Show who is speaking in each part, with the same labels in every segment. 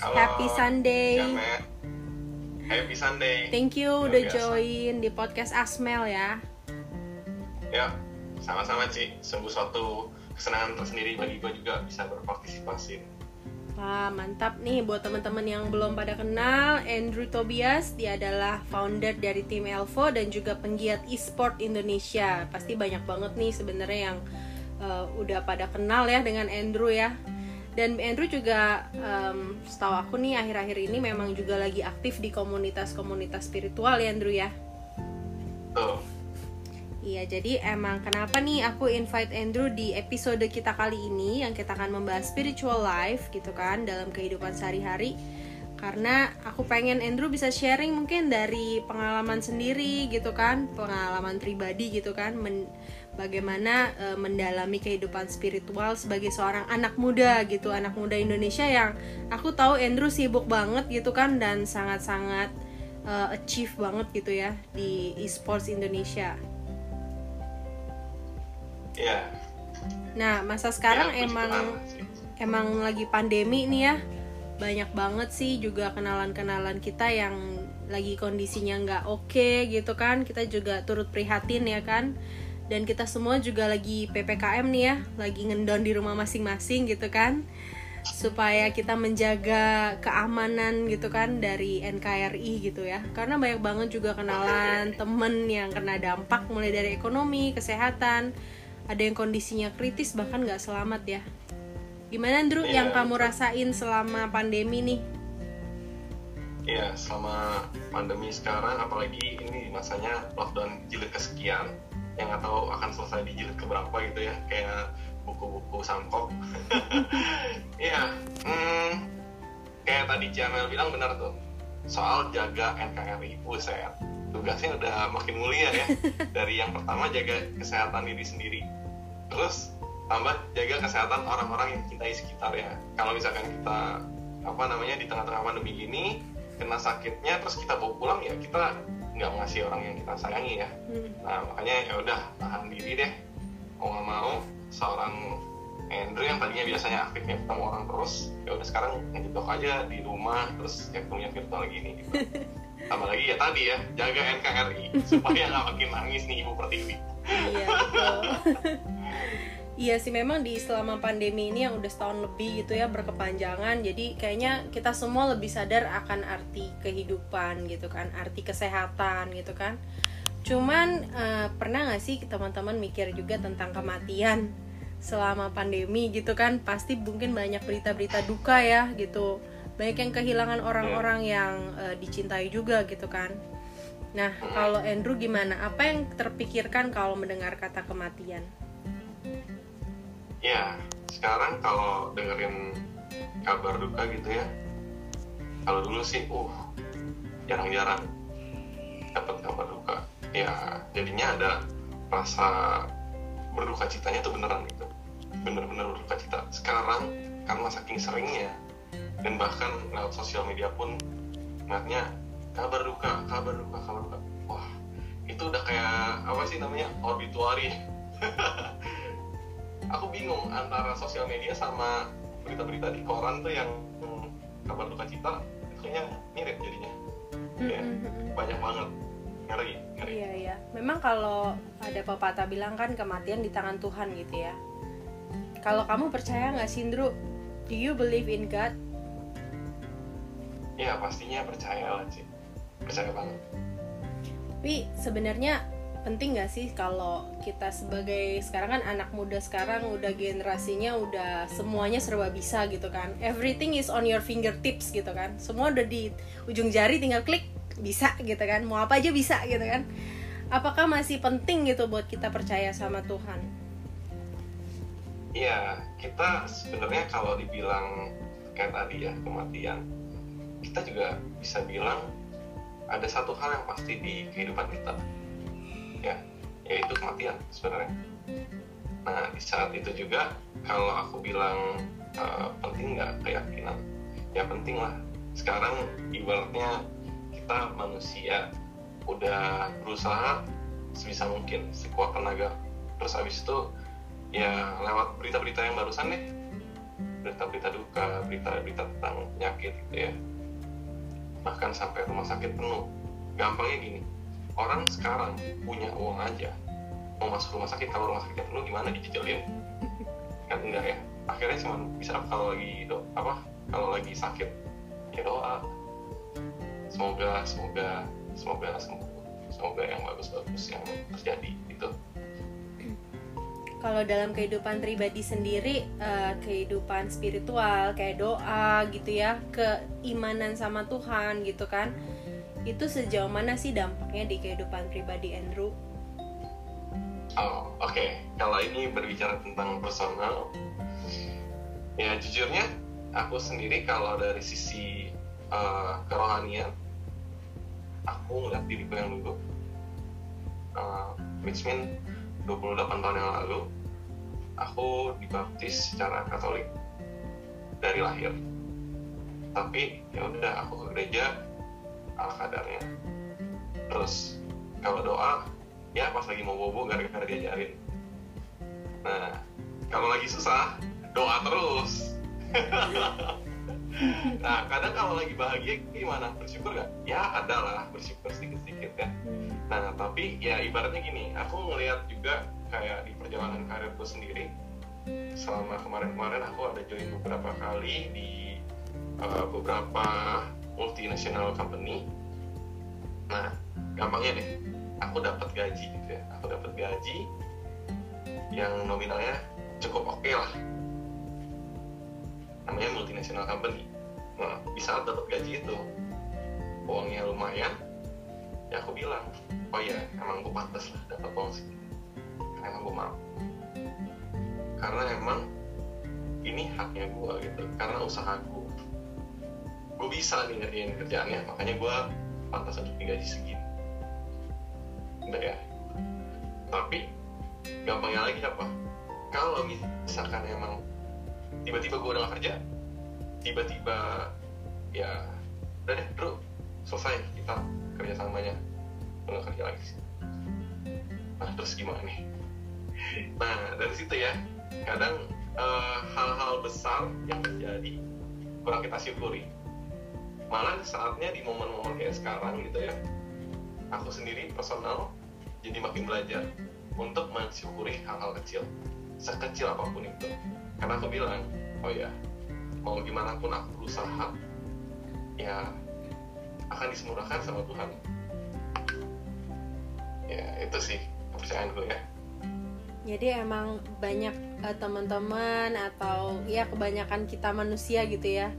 Speaker 1: Halo,
Speaker 2: Happy Sunday.
Speaker 1: Jamet. Happy Sunday.
Speaker 2: Thank you udah
Speaker 1: biasa.
Speaker 2: join di podcast Asmel ya.
Speaker 1: Ya, sama-sama Ci. Sungguh suatu kesenangan tersendiri bagi gue juga bisa berpartisipasi.
Speaker 2: Wah, mantap nih buat teman-teman yang belum pada kenal, Andrew Tobias, dia adalah founder dari tim Elvo dan juga penggiat e-sport Indonesia. Pasti banyak banget nih sebenarnya yang uh, udah pada kenal ya dengan Andrew ya. Dan Andrew juga um, setahu aku nih akhir-akhir ini memang juga lagi aktif di komunitas-komunitas spiritual ya Andrew ya. Iya, jadi emang kenapa nih aku invite Andrew di episode kita kali ini yang kita akan membahas spiritual life gitu kan dalam kehidupan sehari-hari. Karena aku pengen Andrew bisa sharing mungkin dari pengalaman sendiri gitu kan, pengalaman pribadi gitu kan, men- bagaimana eh, mendalami kehidupan spiritual sebagai seorang anak muda gitu, anak muda Indonesia yang aku tahu Andrew sibuk banget gitu kan dan sangat-sangat eh, achieve banget gitu ya di e-sports Indonesia.
Speaker 1: ya.
Speaker 2: Nah, masa sekarang
Speaker 1: puji
Speaker 2: emang emang lagi pandemi nih ya. Banyak banget sih juga kenalan-kenalan kita yang lagi kondisinya nggak oke gitu kan. Kita juga turut prihatin ya kan. Dan kita semua juga lagi PPKM nih ya, lagi ngendon di rumah masing-masing gitu kan. Supaya kita menjaga keamanan gitu kan dari NKRI gitu ya. Karena banyak banget juga kenalan temen yang kena dampak mulai dari ekonomi, kesehatan, ada yang kondisinya kritis bahkan nggak selamat ya gimana Andrew
Speaker 1: Iya,
Speaker 2: yang kamu
Speaker 1: betul.
Speaker 2: rasain selama pandemi nih
Speaker 1: Iya, selama pandemi sekarang, apalagi ini masanya lockdown jilid kesekian, yang nggak tahu akan selesai di jilid keberapa gitu ya, kayak buku-buku samkok. Iya, hmm, kayak tadi Ciamel bilang benar tuh, soal jaga NKRI, buset, tugasnya udah makin mulia ya. Dari yang pertama jaga kesehatan diri sendiri, terus tambah jaga kesehatan orang-orang yang cintai sekitar ya. Kalau misalkan kita apa namanya di tengah-tengah pandemi gini kena sakitnya terus kita bawa pulang ya kita nggak ngasih orang yang kita sayangi ya.
Speaker 2: Hmm.
Speaker 1: nah makanya ya udah tahan diri deh. Mau nggak mau seorang Andrew yang tadinya biasanya aktifnya ketemu orang terus ya udah sekarang ngejebak aja di rumah terus ya ketemunya virtual gini gitu. Tambah lagi ya tadi ya jaga NKRI supaya nggak makin nangis nih ibu pertiwi.
Speaker 2: Iya Iya sih memang di selama pandemi ini yang udah setahun lebih gitu ya berkepanjangan jadi kayaknya kita semua lebih sadar akan arti kehidupan gitu kan arti kesehatan gitu kan. Cuman eh, pernah nggak sih teman-teman mikir juga tentang kematian selama pandemi gitu kan? Pasti mungkin banyak berita-berita duka ya gitu. Banyak yang kehilangan orang-orang yang eh, dicintai juga gitu kan. Nah kalau Andrew gimana? Apa yang terpikirkan kalau mendengar kata kematian
Speaker 1: Ya, sekarang kalau dengerin kabar duka gitu ya, kalau dulu sih, uh, jarang-jarang dapat kabar duka. Ya, jadinya ada rasa berduka citanya tuh beneran gitu, bener-bener berduka cita. Sekarang karena saking seringnya dan bahkan lewat sosial media pun ngeliatnya kabar duka, kabar duka, kabar duka. Wah, itu udah kayak apa sih namanya obituary aku bingung antara sosial media sama berita-berita di koran tuh yang hmm, kabar duka cita itu kayaknya mirip jadinya ya, banyak banget ngeri ngeri
Speaker 2: Iya iya. Memang kalau ada pepatah bilang kan kematian di tangan Tuhan gitu ya. Kalau kamu percaya nggak sih Indru? Do you believe in God?
Speaker 1: ya pastinya percaya lah sih percaya banget
Speaker 2: Tapi sebenarnya penting nggak sih kalau kita sebagai sekarang kan anak muda sekarang udah generasinya udah semuanya serba bisa gitu kan. Everything is on your fingertips gitu kan. Semua udah di ujung jari tinggal klik bisa gitu kan. Mau apa aja bisa gitu kan. Apakah masih penting gitu buat kita percaya sama Tuhan?
Speaker 1: Iya, kita sebenarnya kalau dibilang kayak tadi ya kematian, kita juga bisa bilang ada satu hal yang pasti di kehidupan kita, yaitu kematian sebenarnya. Nah, di saat itu juga kalau aku bilang eh, penting nggak keyakinan, ya penting lah. Sekarang ibaratnya kita manusia udah berusaha sebisa mungkin sekuat tenaga, terus habis itu ya lewat berita-berita yang barusan deh. Berita-berita duka berita-berita tentang penyakit gitu ya. Bahkan sampai rumah sakit penuh. Gampangnya gini orang sekarang punya uang aja. Mau masuk rumah sakit kalau rumah sakitnya penuh gimana dijejelin kan enggak ya? Akhirnya cuma bisa kalau lagi do apa kalau lagi sakit ya doa. Semoga semoga semoga sembuh. Semoga yang bagus-bagus yang terjadi itu
Speaker 2: kalau dalam kehidupan pribadi sendiri uh, kehidupan spiritual kayak doa gitu ya keimanan sama Tuhan gitu kan itu sejauh mana sih dampaknya di kehidupan pribadi Andrew?
Speaker 1: Oh oke okay. kalau ini berbicara tentang personal ya jujurnya aku sendiri kalau dari sisi uh, kerohanian aku ngeliat diriku yang dulu uh, which mean 28 tahun yang lalu aku dibaptis secara Katolik dari lahir tapi ya udah aku ke gereja ala kadarnya. Terus kalau doa ya pas lagi mau bobo gara-gara diajarin nah kalau lagi susah doa terus. Nah kadang kalau lagi bahagia gimana? Bersyukur nggak? Ya ada lah bersyukur sedikit-sedikit ya. Hmm. nah tapi ya ibaratnya gini aku ngelihat juga kayak di perjalanan karirku sendiri selama kemarin-kemarin aku ada join beberapa kali di uh, beberapa multinational company nah gampangnya deh. Aku dapat gaji gitu ya. Aku dapat gaji yang nominalnya cukup oke okay lah. Namanya multinational company. Nah bisa dapat gaji itu uangnya lumayan ya aku bilang oh ya emang gue pantas lah dapat uang segitu karena emang gue mau. Karena emang ini haknya gue gitu. Karena usaha gue gue bisa nih ngerjain kerjaannya makanya gue pantas untuk digaji segini udah ya? Tapi gampangnya lagi apa? Kalau misalkan emang tiba-tiba gue udah gak kerja tiba-tiba ya udah deh bro selesai kita kerja samanya. Udah kerja lagi sih. Nah terus gimana nih? Nah dari situ ya kadang eh, hal-hal uh, besar yang terjadi kurang kita syukuri malah saatnya di momen-momen kayak sekarang gitu ya. Aku sendiri personal jadi makin belajar untuk mensyukuri hal-hal kecil sekecil apa pun itu. Karena aku bilang oh ya mau gimana pun aku berusaha ya akan disemurahkan sama Tuhan. Ya itu sih kepercayaan gue ya.
Speaker 2: Jadi emang banyak uh, teman-teman atau ya kebanyakan kita manusia gitu ya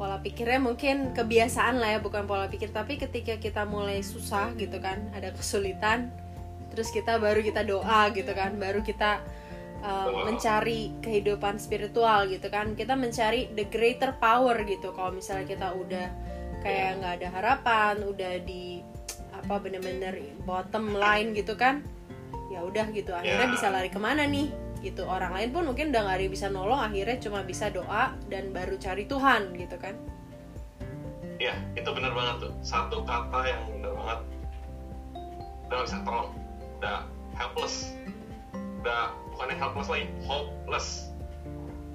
Speaker 2: pola pikirnya mungkin kebiasaan lah ya bukan pola pikir tapi ketika kita mulai susah gitu kan ada kesulitan terus kita baru kita doa gitu kan baru kita uh, mencari kehidupan spiritual gitu kan kita mencari the greater power gitu. Kalau misalnya kita udah kayak nggak ada harapan udah di apa bener-bener bottom line gitu kan ya udah gitu akhirnya yeah. bisa lari ke mana nih gitu orang lain pun mungkin udah nggak bisa nolong akhirnya cuma bisa doa dan baru cari Tuhan gitu kan
Speaker 1: Iya, itu benar banget tuh. Satu kata yang benar banget. Udah gak bisa tolong. Udah helpless. Udah bukannya helpless lagi hopeless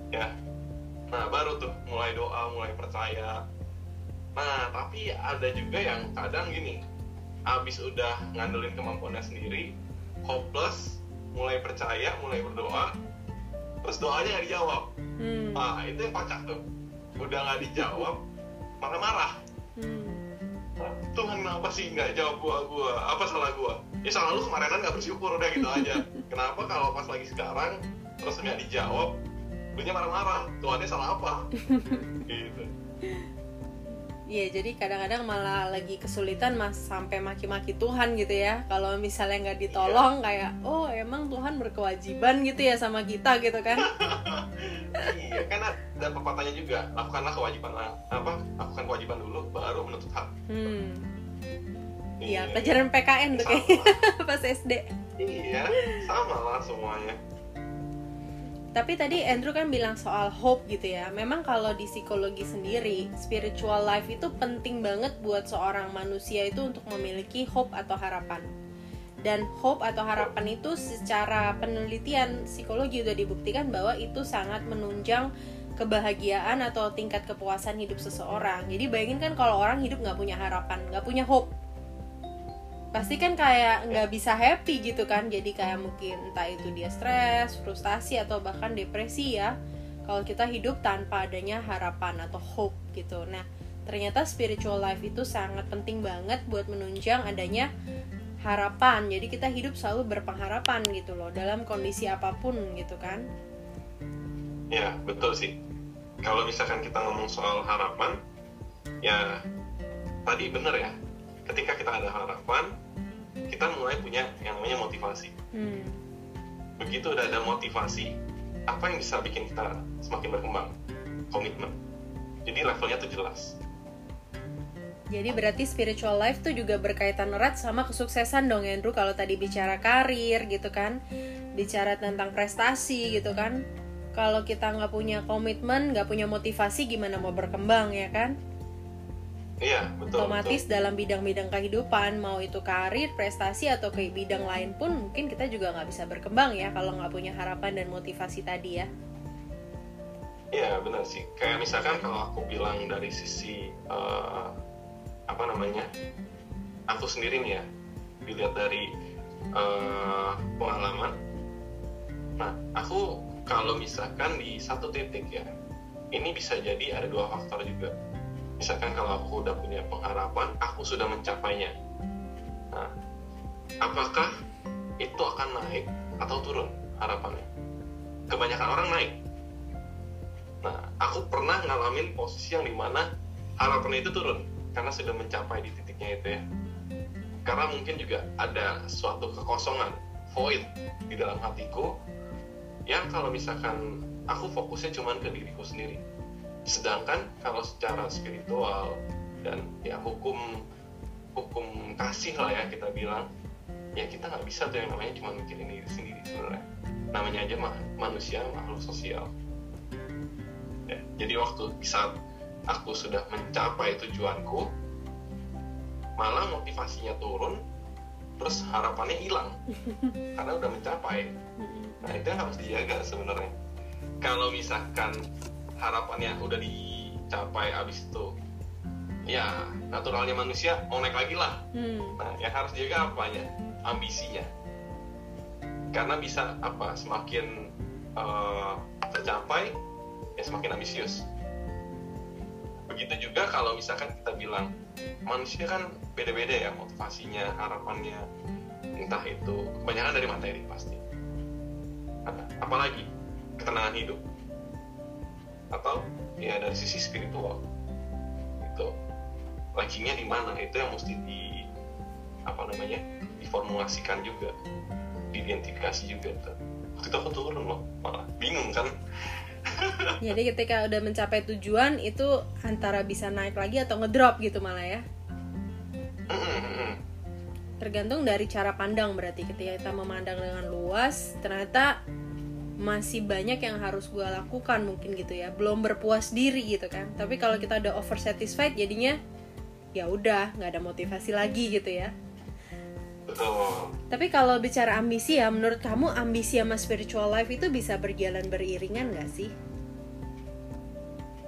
Speaker 1: ya nah baru tuh mulai doa mulai percaya nah tapi ada juga yang kadang gini abis udah ngandelin kemampuannya sendiri hopeless mulai percaya mulai berdoa terus doanya nggak dijawab. Hmm. nah itu yang kocak tuh. Udah nggak dijawab marah-marah hmm. Tuhan kenapa sih nggak jawab gua gua? Apa salah gua? Ya salah lu kemarinan gak bersyukur udah gitu aja. Kenapa kalau pas lagi sekarang terus nggak dijawab lu nya marah-marah Tuhannya salah apa? Gitu
Speaker 2: Iya, jadi kadang-kadang malah lagi kesulitan mas sampai maki-maki Tuhan gitu ya. Kalau misalnya nggak ditolong iya. kayak, oh emang Tuhan berkewajiban gitu ya sama kita gitu kan?
Speaker 1: iya, karena ada pepatahnya juga, lakukanlah kewajiban apa? Lakukan kewajiban dulu, baru menuntut hak. Hmm
Speaker 2: Iya, pelajaran PKN tuh kayaknya pas SD.
Speaker 1: Iya, sama lah semuanya.
Speaker 2: Tapi tadi Andrew kan bilang soal hope gitu ya. Memang kalau di psikologi sendiri, spiritual life itu penting banget buat seorang manusia itu untuk memiliki hope atau harapan. Dan hope atau harapan itu secara penelitian psikologi sudah dibuktikan bahwa itu sangat menunjang kebahagiaan atau tingkat kepuasan hidup seseorang jadi bayangin kan kalau orang hidup nggak punya harapan nggak punya hope pasti kan kayak nggak bisa happy gitu kan. Jadi kayak mungkin entah itu dia stres frustasi atau bahkan depresi ya. Kalau kita hidup tanpa adanya harapan atau hope gitu. Nah ternyata spiritual life itu sangat penting banget buat menunjang adanya harapan. Jadi kita hidup selalu berpengharapan gitu loh dalam kondisi apa pun gitu kan.
Speaker 1: Ya betul sih. Kalau misalkan kita ngomong soal harapan ya tadi bener ya. Ketika kita ada harapan kita mulai punya yang namanya motivasi. Hmm. begitu udah ada motivasi apa yang bisa bikin kita semakin berkembang? Komitmen. Jadi levelnya tuh jelas.
Speaker 2: Jadi berarti spiritual life tuh juga berkaitan erat sama kesuksesan dong Andrew kalau tadi bicara karir gitu kan. Bicara tentang prestasi gitu kan. Kalau kita nggak punya komitmen nggak punya motivasi gimana mau berkembang ya kan
Speaker 1: Iya, betul.
Speaker 2: Otomatis
Speaker 1: betul.
Speaker 2: dalam bidang-bidang kehidupan, mau itu karir, prestasi atau ke bidang lain pun mungkin kita juga nggak bisa berkembang ya kalau nggak punya harapan dan motivasi tadi ya.
Speaker 1: Iya benar sih. Kayak misalkan kalau aku bilang dari sisi uh, apa namanya, aku sendiri nih ya, dilihat dari uh, pengalaman. Nah, aku kalau misalkan di satu titik ya, ini bisa jadi ada dua faktor juga misalkan kalau aku udah punya pengharapan aku sudah mencapainya. Nah apakah itu akan naik atau turun harapannya? Kebanyakan orang naik. Nah aku pernah ngalamin posisi yang di mana harapannya itu turun karena sudah mencapai di titiknya itu ya. Karena mungkin juga ada suatu kekosongan void di dalam hatiku yang kalau misalkan aku fokusnya cuma ke diriku sendiri sedangkan kalau secara spiritual dan ya hukum hukum kasih lah ya kita bilang ya kita nggak bisa tuh yang namanya cuma mikirin diri sendiri sebenarnya. Namanya aja mah manusia makhluk sosial. Ya, jadi waktu saat aku sudah mencapai tujuanku malah motivasinya turun terus harapannya hilang. Karena udah mencapai. Nah itu yang harus dijaga sebenarnya. Kalau misalkan harapannya udah dicapai abis itu. Ya naturalnya manusia mau naik lagi lah. Hmm. nah yang harus dijaga apanya? Ambisinya. Karena bisa apa? Semakin uh, tercapai ya semakin ambisius. Begitu juga kalau misalkan kita bilang manusia kan beda-beda ya motivasinya harapannya. Entah itu kebanyakan dari materi pasti. Apalagi ketenangan hidup atau ya dari sisi spiritual. Itu lakinya di mana? Itu yang mesti di apa namanya diformulasikan juga diidentifikasi juga tuh waktu itu aku turun loh malah bingung kan.
Speaker 2: Jadi ketika udah mencapai tujuan itu antara bisa naik lagi atau ngedrop gitu malah ya? Tergantung dari cara pandang berarti. Ketika kita memandang dengan luas ternyata masih banyak yang harus gue lakukan mungkin gitu ya. Belum berpuas diri gitu kan. Tapi kalau kita udah over satisfied jadinya ya udah nggak ada motivasi lagi gitu ya. Tapi kalau bicara ambisi ya menurut kamu ambisi sama spiritual life itu bisa berjalan beriringan gak sih?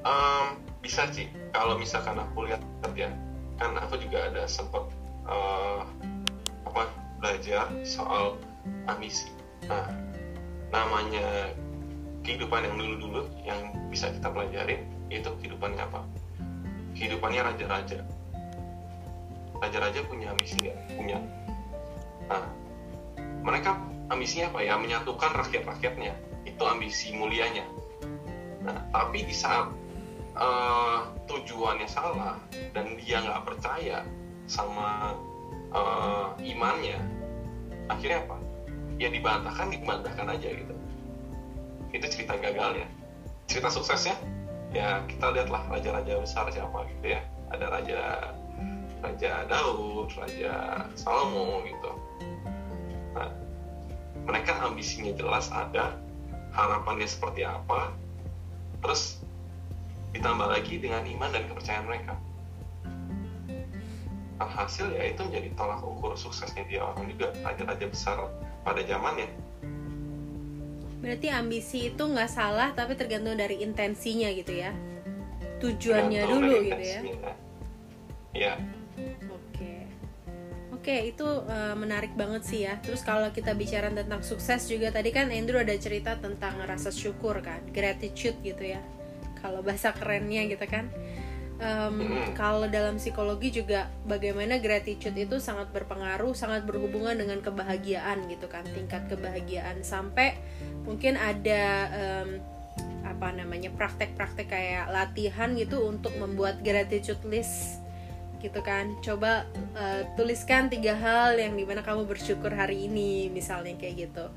Speaker 1: Um, bisa sih. Kalau misalkan aku lihat ya kan aku juga ada sempat uh, apa belajar soal ambisi. Nah namanya kehidupan yang dulu-dulu yang bisa kita pelajari itu kehidupannya apa? Kehidupannya raja-raja. Raja-raja punya ambisi nggak punya. Nah mereka ambisinya apa ya? Menyatukan rakyat-rakyatnya. Itu ambisi mulianya. Nah tapi di saat uh, tujuannya salah dan dia nggak percaya sama uh, imannya akhirnya apa ya dibantahkan dibantahkan aja gitu. Itu cerita gagalnya cerita suksesnya ya kita lihatlah raja-raja besar siapa gitu ya. Ada raja raja Daud raja Salomo gitu. Nah mereka ambisinya jelas ada harapannya seperti apa terus ditambah lagi dengan iman dan kepercayaan mereka. Alhasil ya itu menjadi tolak ukur suksesnya dia orang juga raja-raja besar pada zamannya
Speaker 2: berarti ambisi itu nggak salah tapi tergantung dari intensinya gitu ya tujuannya
Speaker 1: Tergantung
Speaker 2: dulu gitu ya.
Speaker 1: Iya.
Speaker 2: Oke, oke itu uh, menarik banget sih ya. Terus kalau kita bicara tentang sukses juga tadi kan Andrew ada cerita tentang rasa syukur kan, gratitude gitu ya. Kalau bahasa kerennya gitu kan. Um. Kalau dalam psikologi juga bagaimana gratitude itu sangat berpengaruh, sangat berhubungan dengan kebahagiaan gitu kan, tingkat kebahagiaan. Sampai mungkin ada um, apa namanya praktek-praktek kayak latihan gitu untuk membuat gratitude list gitu kan. Coba uh, tuliskan tiga hal yang di mana kamu bersyukur hari ini misalnya kayak gitu.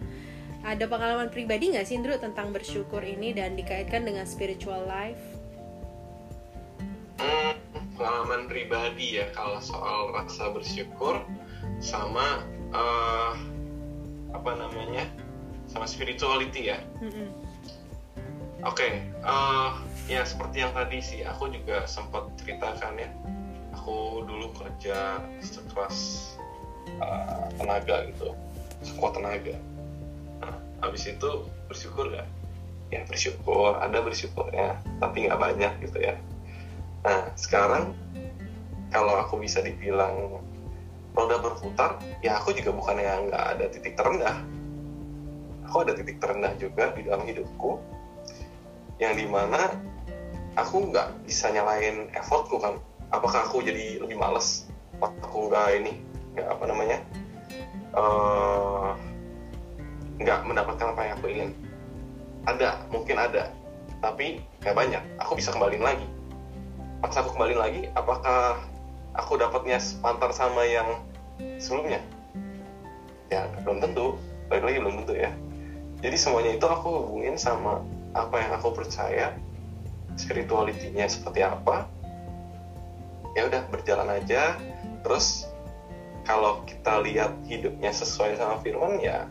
Speaker 2: Ada pengalaman pribadi nggak sih Indro tentang bersyukur ini dan dikaitkan dengan spiritual life
Speaker 1: pengalaman pribadi ya kalau soal rasa bersyukur sama eh, apa namanya sama spirituality ya. Oke, eh, ya seperti yang tadi sih aku juga sempat ceritakan ya. Aku dulu kerja sekelas eh, tenaga gitu, sekuat tenaga. Nah, habis itu bersyukur gak? Ya bersyukur, ada bersyukurnya, tapi nggak banyak gitu ya. Nah sekarang kalau aku bisa dibilang roda berputar, ya aku juga bukan yang nggak ada titik terendah. Aku ada titik terendah juga di dalam hidupku yang di mana aku nggak bisa nyalain effortku kan. Apakah aku jadi lebih males? Aku nggak ini nggak apa namanya eh, nggak mendapatkan apa yang aku ingin. Ada mungkin ada tapi nggak banyak. Aku bisa kembaliin lagi pas aku kembaliin lagi apakah aku dapatnya sepantar sama yang sebelumnya? Ya belum tentu. Balik lagi belum tentu ya. Jadi semuanya itu aku hubungin sama apa yang aku percaya spiritualitinya seperti apa. Ya udah berjalan aja. Terus kalau kita lihat hidupnya sesuai sama firman ya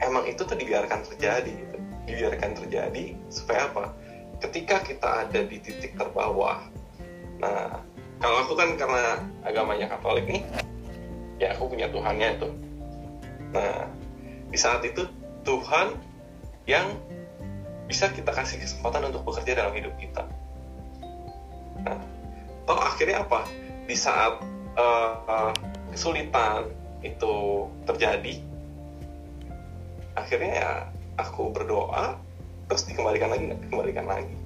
Speaker 1: emang itu tuh dibiarkan terjadi gitu. Dibiarkan terjadi supaya apa ketika kita ada di titik terbawah nah kalau aku kan karena agamanya Katolik nih ya aku punya Tuhannya itu nah di saat itu Tuhan yang bisa kita kasih kesempatan untuk bekerja dalam hidup kita. Nah, toh akhirnya apa? Di saat uh, uh, kesulitan itu terjadi, akhirnya ya aku berdoa, terus dikembalikan lagi nggak? Dikembalikan lagi.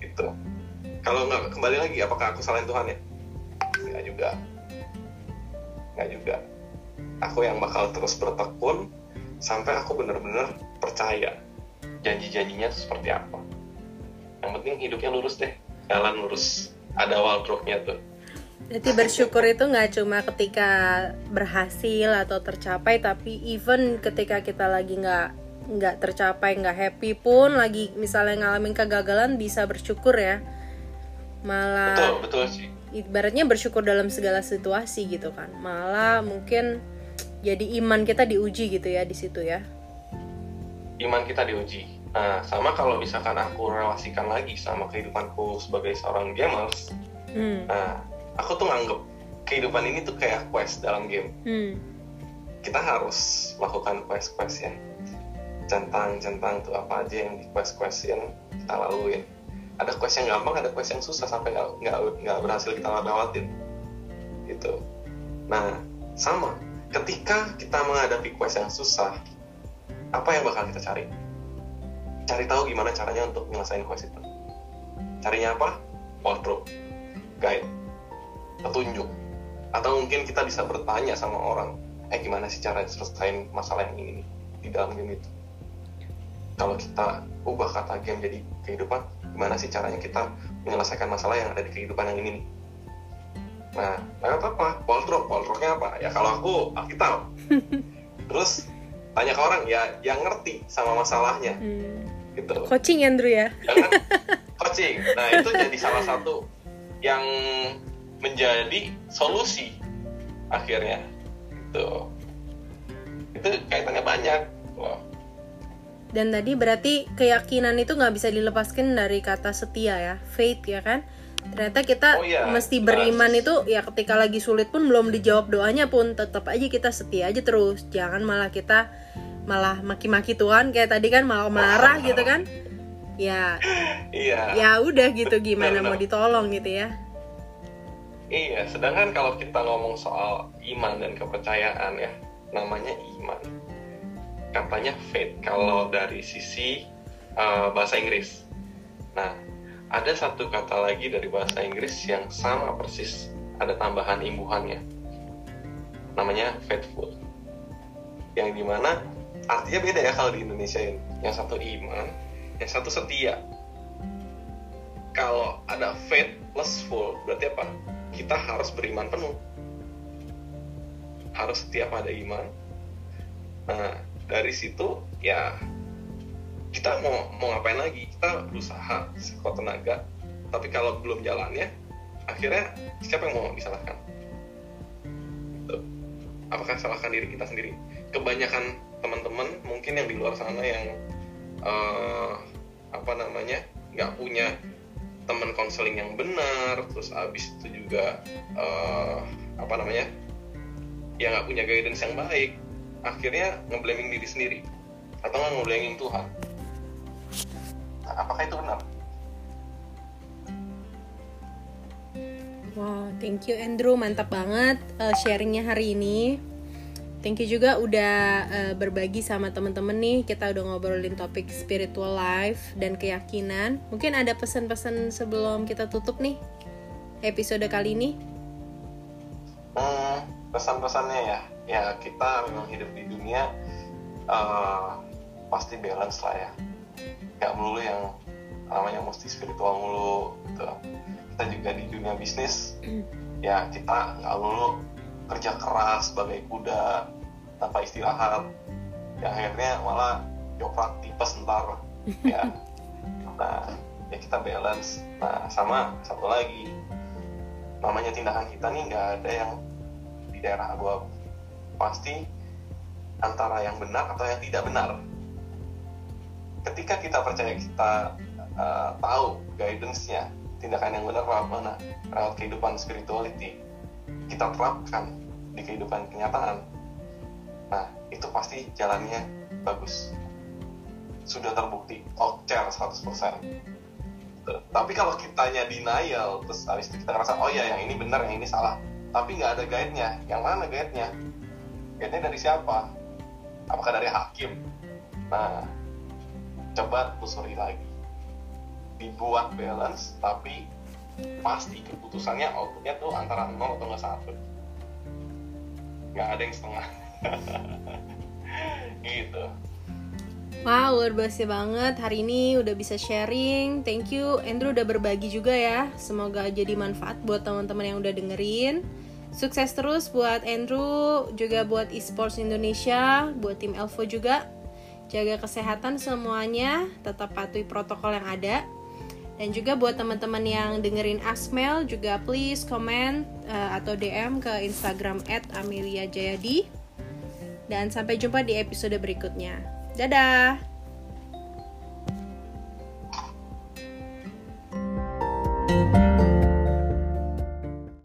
Speaker 1: Gitu. Kalau nggak kembali lagi, apakah aku salahin Tuhan ya? Nggak juga. Nggak juga. Aku yang bakal terus bertekun sampai aku benar-benar percaya janji-janjinya seperti apa. Yang penting hidupnya lurus deh, jalan lurus. Ada wardrobe-nya tuh.
Speaker 2: Berarti bersyukur itu nggak cuma ketika berhasil atau tercapai, tapi even ketika kita lagi nggak nggak tercapai, nggak happy pun, lagi misalnya ngalamin kegagalan bisa bersyukur ya. Malah
Speaker 1: Betul, betul sih.
Speaker 2: ibaratnya bersyukur dalam segala situasi gitu kan. Malah mungkin jadi iman kita diuji gitu ya di situ ya.
Speaker 1: Iman kita diuji. Nah, sama kalau misalkan aku relasikan lagi sama kehidupanku sebagai seorang gamers,
Speaker 2: Hmm.
Speaker 1: nah, aku tuh nganggep kehidupan ini tuh kayak quest dalam game.
Speaker 2: Hmm.
Speaker 1: Kita harus melakukan quest-quest ya. Centang-centang tuh apa aja yang di quest-questin kita laluin. Ada quest yang gampang, ada quest yang susah sampai nggak nggak berhasil kita lewatin. Gitu. Nah, sama. Ketika kita menghadapi quest yang susah, apa yang bakal kita cari? Cari tahu gimana caranya untuk menyelesaikan quest itu. Carinya apa? Wardrobe, guide, petunjuk. Atau mungkin kita bisa bertanya sama orang, eh gimana sih cara selesaiin masalah yang ini di dalam game itu? Kalau kita ubah kata game jadi kehidupan, gimana sih caranya kita menyelesaikan masalah yang ada di kehidupan yang ini nih? Nah, lewat apa? Wardrobe, wardrobe-nya apa? Ya kalau aku Alkitab. Terus tanya ke orang ya yang ngerti sama masalahnya
Speaker 2: Hmm.
Speaker 1: gitu.
Speaker 2: Coaching Andrew ya.
Speaker 1: Jangan coaching. Nah, itu jadi salah satu yang menjadi solusi akhirnya. Gitu. Itu kaitannya banyak. Loh.
Speaker 2: Dan tadi berarti keyakinan itu nggak bisa dilepaskan dari kata setia ya, faith ya kan? Ternyata kita
Speaker 1: Oh iya,
Speaker 2: mesti beriman itu ya ketika lagi sulit pun belum dijawab doanya pun tetap aja kita setia aja terus. Jangan malah kita malah maki-maki Tuhan kayak tadi kan malah marah gitu kan? Ya
Speaker 1: iya.
Speaker 2: ya udah gitu gimana mau ditolong gitu ya?
Speaker 1: Iya sedangkan kalau kita ngomong soal iman dan kepercayaan ya namanya iman katanya faith kalau dari sisi uh, bahasa Inggris. Nah ada satu kata lagi dari bahasa Inggris yang sama persis ada tambahan imbuhannya. Namanya faithful yang di mana artinya beda ya kalau di Indonesia ini. Yang satu iman yang satu setia. Kalau ada faith plus full berarti apa? Kita harus beriman penuh. Harus setia pada iman. Nah dari situ ya kita mau mau ngapain lagi? Kita berusaha sekuat tenaga. Tapi kalau belum jalannya akhirnya siapa yang mau disalahkan? Apakah salahkan diri kita sendiri? Kebanyakan teman-teman mungkin yang di luar sana yang uh, apa namanya nggak punya teman konseling yang benar terus abis itu juga uh, apa namanya yang nggak punya guidance yang baik akhirnya ngeblaming diri sendiri atau nggak ngeblaming Tuhan nah, apakah itu benar
Speaker 2: Wow, thank you Andrew, mantap banget uh, sharingnya hari ini. Thank you juga udah uh, berbagi sama temen-temen nih. Kita udah ngobrolin topik spiritual life dan keyakinan. Mungkin ada pesan-pesan sebelum kita tutup nih episode kali ini.
Speaker 1: Hmm, pesan-pesannya ya, ya kita memang hidup di dunia uh, pasti balance lah ya. Gak melulu yang namanya mesti spiritual mulu gitu. Kita juga di dunia bisnis, ya kita nggak melulu kerja keras sebagai kuda tanpa istirahat yang akhirnya malah joprak tipes ntar ya nah ya kita balance nah sama satu lagi namanya tindakan kita nih nggak ada yang di daerah abu-abu pasti antara yang benar atau yang tidak benar. Ketika kita percaya kita uh, tahu guidance-nya tindakan yang benar lewat mana? Lewat kehidupan spirituality. Kita terapkan di kehidupan kenyataan. Nah itu pasti jalannya bagus. Sudah terbukti ocer 100% tapi kalau kitanya denial terus habis itu kita ngerasa oh ya yang ini benar yang ini salah. Tapi nggak ada guide-nya. Yang mana guide-nya guide-nya dari siapa apakah dari hakim nah coba telusuri lagi dibuat balance tapi pasti keputusannya outputnya tuh antara 0 atau nggak satu nggak ada yang setengah gitu
Speaker 2: Wow, luar biasa banget. Hari ini udah bisa sharing. Thank you, Andrew udah berbagi juga ya. Semoga jadi manfaat buat teman-teman yang udah dengerin. Sukses terus buat Andrew, juga buat esports Indonesia, buat tim Elvo juga. Jaga kesehatan semuanya, tetap patuhi protokol yang ada. Dan juga buat teman-teman yang dengerin Asmel juga please comment uh, atau DM ke Instagram @ameliajayadi. Dan sampai jumpa di episode berikutnya. Dadah!